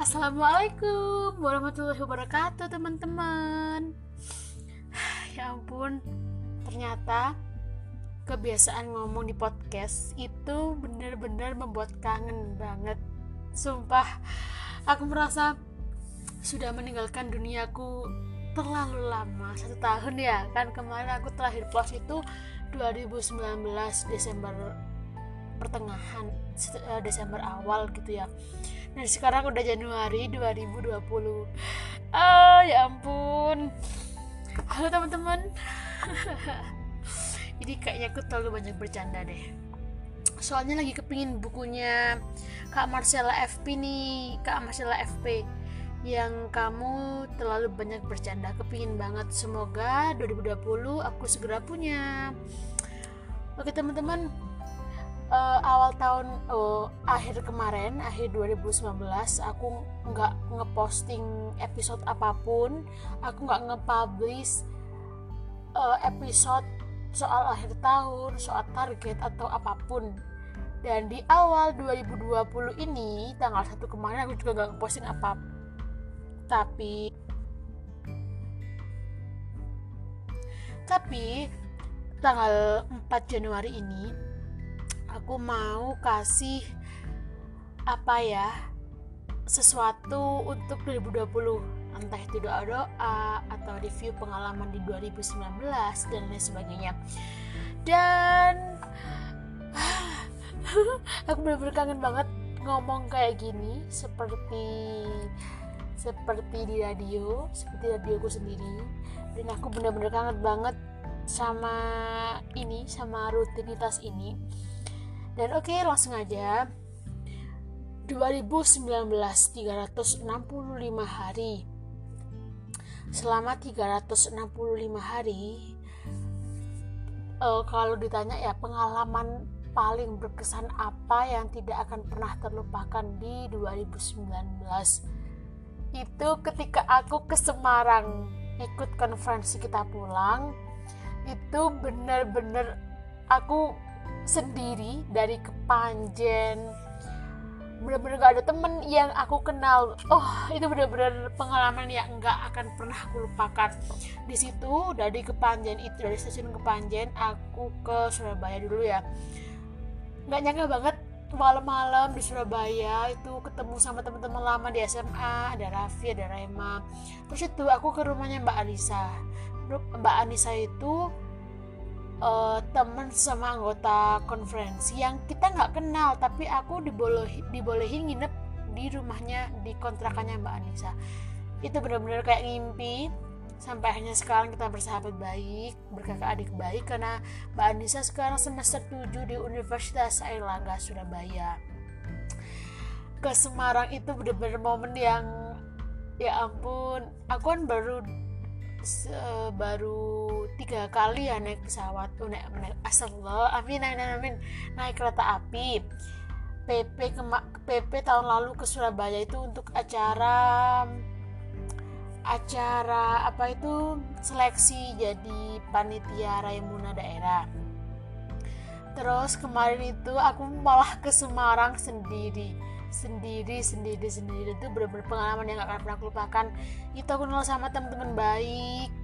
Assalamualaikum warahmatullahi wabarakatuh teman-teman. Ya ampun Ternyata Kebiasaan ngomong di podcast Itu benar-benar membuat kangen banget. Sumpah Aku merasa Sudah meninggalkan duniaku Terlalu lama Satu tahun ya. Kan kemarin aku terakhir post itu 2019 Desember pertengahan eh, Desember awal gitu ya. Dan sekarang udah Januari 2020 ah ya ampun. Halo teman-teman. Ini kayaknya aku terlalu banyak bercanda deh. Soalnya lagi kepingin bukunya Kak Marcella FP nih Kak Marcella FP yang kamu terlalu banyak bercanda. Kepingin banget. Semoga 2020 aku segera punya. Oke teman-teman uh, awal tahun uh, akhir kemarin akhir 2019 aku nggak ngeposting episode apa pun. Aku nggak ngepublish uh, episode soal akhir tahun soal target atau apa pun. Dan di awal 2020 ini tanggal 1 kemarin aku juga nggak ngeposting apa tapi tapi tanggal 4 Januari ini aku mau kasih apa ya sesuatu untuk 2020 entah itu doa-doa atau review pengalaman di 2019 dan lain sebagainya. Dan aku benar-benar kangen banget ngomong kayak gini seperti seperti di radio seperti radioku sendiri. Dan aku benar-benar kangen banget sama ini sama rutinitas ini dan oke okay, langsung aja. 2019 365 hari. Selama 365 hari uh, kalau ditanya ya pengalaman paling berkesan apa yang tidak akan pernah terlupakan di 2019 itu ketika aku ke Semarang ikut konferensi kita pulang itu bener-bener aku sendiri dari kepanjen. Bener-bener gak ada temen yang aku kenal. Oh itu bener-bener pengalaman yang nggak akan pernah aku lupakan. Di situ dari kepanjen itu dari stasiun kepanjen aku ke Surabaya dulu ya. Nggak nyangka banget malam-malam di Surabaya itu ketemu sama teman-teman lama di SMA ada Raffi ada Rema. Terus itu aku ke rumahnya Mbak Anissa. Mbak Anissa itu uh, temen sama anggota konferensi yang kita nggak kenal tapi aku dibolehin dibolehin nginep di rumahnya di kontrakannya Mbak Anissa. Itu benar-benar kayak ngimpi. Sampai akhirnya sekarang kita bersahabat baik berkakak adik baik karena Mbak Anissa sekarang semester 7 di Universitas Airlangga Surabaya. Ke Semarang itu benar-benar momen yang ya ampun aku kan baru baru tiga kali ya naik pesawat naik naik asal amin amin amin. Naik kereta api. PP ke PP tahun lalu ke Surabaya itu untuk acara acara apa itu? Seleksi jadi panitia Raimuna daerah. Terus kemarin itu aku malah ke Semarang sendiri. Sendiri sendiri sendiri. Itu benar-benar pengalaman yang gak akan pernah aku lupakan. Itu aku kenal sama teman-teman baik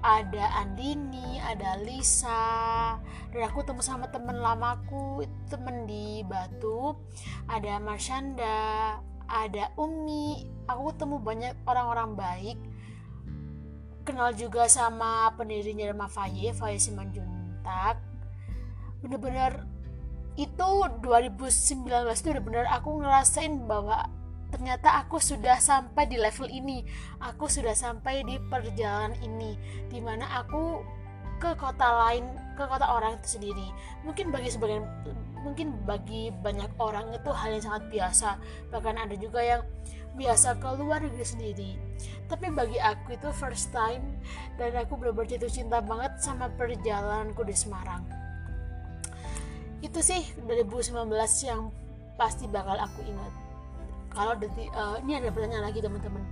ada Andini, ada Lisa, dan aku temu sama temen lamaku, temen di Batu, ada Marshanda, ada Umi, aku ketemu banyak orang-orang baik, kenal juga sama pendirinya Rema Faye, Faye Simanjuntak, bener-bener itu 2019 itu udah bener aku ngerasain bahwa ternyata aku sudah sampai di level ini. Aku sudah sampai di perjalanan ini di mana aku ke kota lain ke kota orang itu sendiri. Mungkin bagi sebagian mungkin bagi banyak orang itu hal yang sangat biasa. Bahkan ada juga yang biasa keluar negeri sendiri. Tapi bagi aku itu first time dan aku benar-benar cinta banget sama perjalananku di Semarang. Itu sih 2019 yang pasti bakal aku ingat kalau uh, ini ada pertanyaan lagi teman-teman.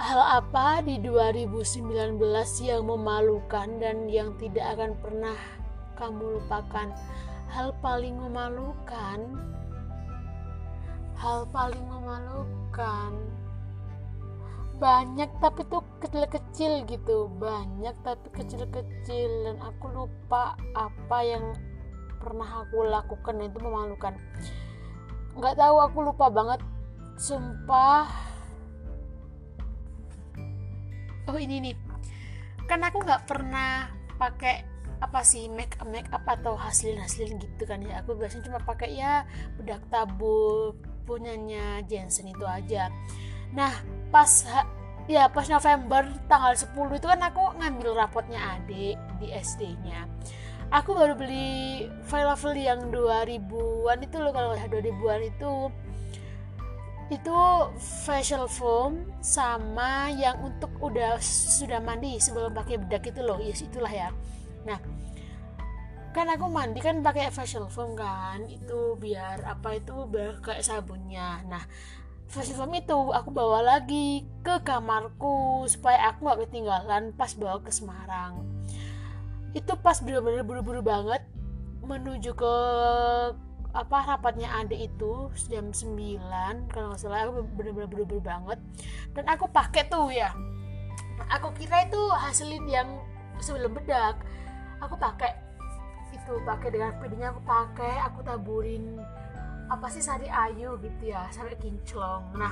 Hal apa di 2019 yang memalukan dan yang tidak akan pernah kamu lupakan? Hal paling memalukan? Hal paling memalukan? Banyak tapi tuh kecil-kecil gitu. Banyak tapi kecil-kecil dan aku lupa apa yang pernah aku lakukan itu memalukan nggak tahu aku lupa banget. Sumpah. Oh ini nih. Kan aku nggak pernah pakai apa sih make up make up atau hasilin hasilin gitu kan ya. Aku biasanya cuma pakai ya bedak tabu punyanya Jensen itu aja. Nah pas ya pas November tanggal 10 itu kan aku ngambil rapotnya adik di SD-nya aku baru beli file yang 2000-an itu loh kalau 2000-an itu. Itu facial foam sama yang untuk udah sudah mandi sebelum pakai bedak itu loh. Yes itulah ya. Nah kan aku mandi kan pakai facial foam kan itu biar apa itu biar kayak sabunnya. Nah facial foam itu aku bawa lagi ke kamarku supaya aku gak ketinggalan pas bawa ke Semarang itu pas bener-bener buru-buru banget menuju ke apa rapatnya adik itu jam 9 kalau nggak salah. Aku bener-bener buru-buru banget. Dan aku pakai tuh ya. Aku kira itu hasilin yang sebelum bedak. Aku pakai itu pakai dengan pedenya aku pakai aku taburin apa sih sari ayu gitu ya sampai kinclong. Nah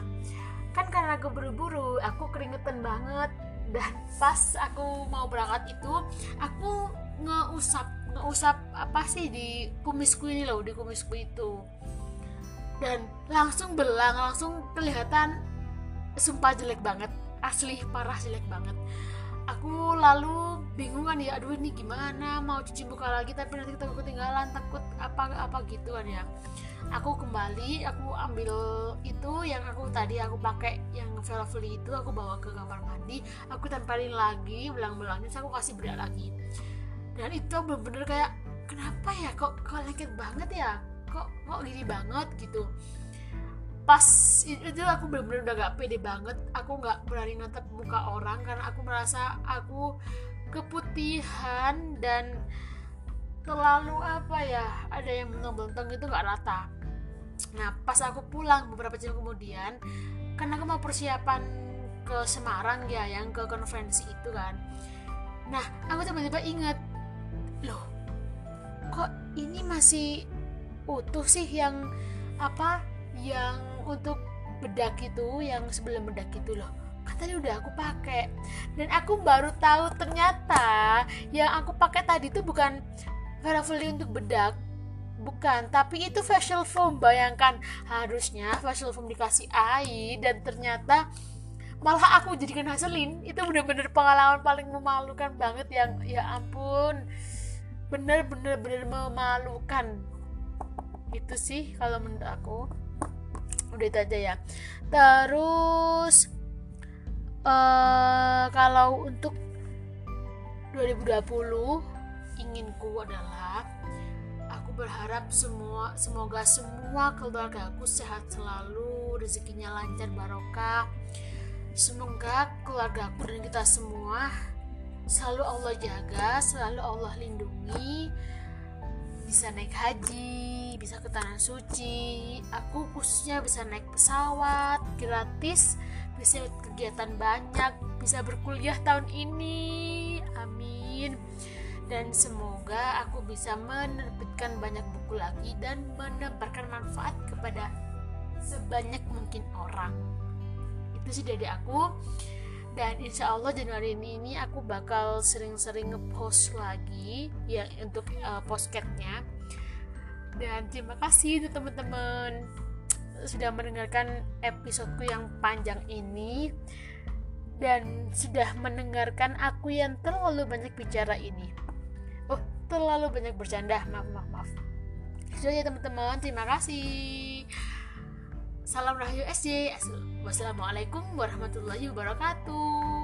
kan karena aku buru-buru aku keringetan banget dan pas aku mau berangkat itu aku ngeusap ngeusap apa sih di kumisku ini loh di kumisku itu. Dan langsung belang langsung kelihatan sumpah jelek banget asli parah jelek banget. Aku lalu bingung kan ya aduh ini gimana mau cuci muka lagi tapi nanti kita ketinggalan takut apa apa gitu kan ya. Aku kembali aku ambil itu yang aku tadi aku pakai yang velvet itu aku bawa ke kamar mandi aku tempelin lagi belang-belangnya aku kasih bedak lagi. Dan itu bener-bener kayak kenapa ya kok kok lengket banget ya? Kok kok gini banget gitu. Pas itu aku bener-bener udah gak pede banget aku nggak berani natap muka orang karena aku merasa aku keputihan dan terlalu apa ya ada yang benteng-benteng itu nggak rata. Nah pas aku pulang beberapa jam kemudian kan aku mau persiapan ke Semarang ya yang ke konferensi itu kan. Nah aku tiba-tiba inget loh kok ini masih utuh sih yang apa yang untuk bedak itu yang sebelum bedak itu loh tadi udah aku pakai. Dan aku baru tahu ternyata yang aku pakai tadi itu bukan Veravoli untuk bedak. Bukan tapi itu facial foam bayangkan. Harusnya facial foam dikasih air dan ternyata malah aku jadikan hasilin itu bener-bener pengalaman paling memalukan banget yang ya ampun. Bener-bener bener memalukan. Itu sih kalau menurut aku. Udah itu aja ya. Terus uh, kalau untuk 2020 inginku adalah berharap semua semoga semua keluarga aku sehat selalu rezekinya lancar barokah. Semoga keluarga aku dan kita semua selalu Allah jaga selalu Allah lindungi. Bisa naik haji bisa ke tanah suci. Aku khususnya bisa naik pesawat gratis bisa kegiatan banyak bisa berkuliah tahun ini. Amin. Dan semoga aku bisa menerbitkan banyak buku lagi dan menebarkan manfaat kepada sebanyak mungkin orang. Itu sih dari aku. Dan insya Allah Januari ini, aku bakal sering-sering ngepost lagi ya untuk uh, postcardnya dan terima kasih untuk teman-teman sudah mendengarkan episodeku yang panjang ini dan sudah mendengarkan aku yang terlalu banyak bicara ini. Terlalu banyak bercanda. Maaf maaf maaf. Sudah ya teman-teman. Terima kasih. Salam rahayu SJ wassalamualaikum warahmatullahi wabarakatuh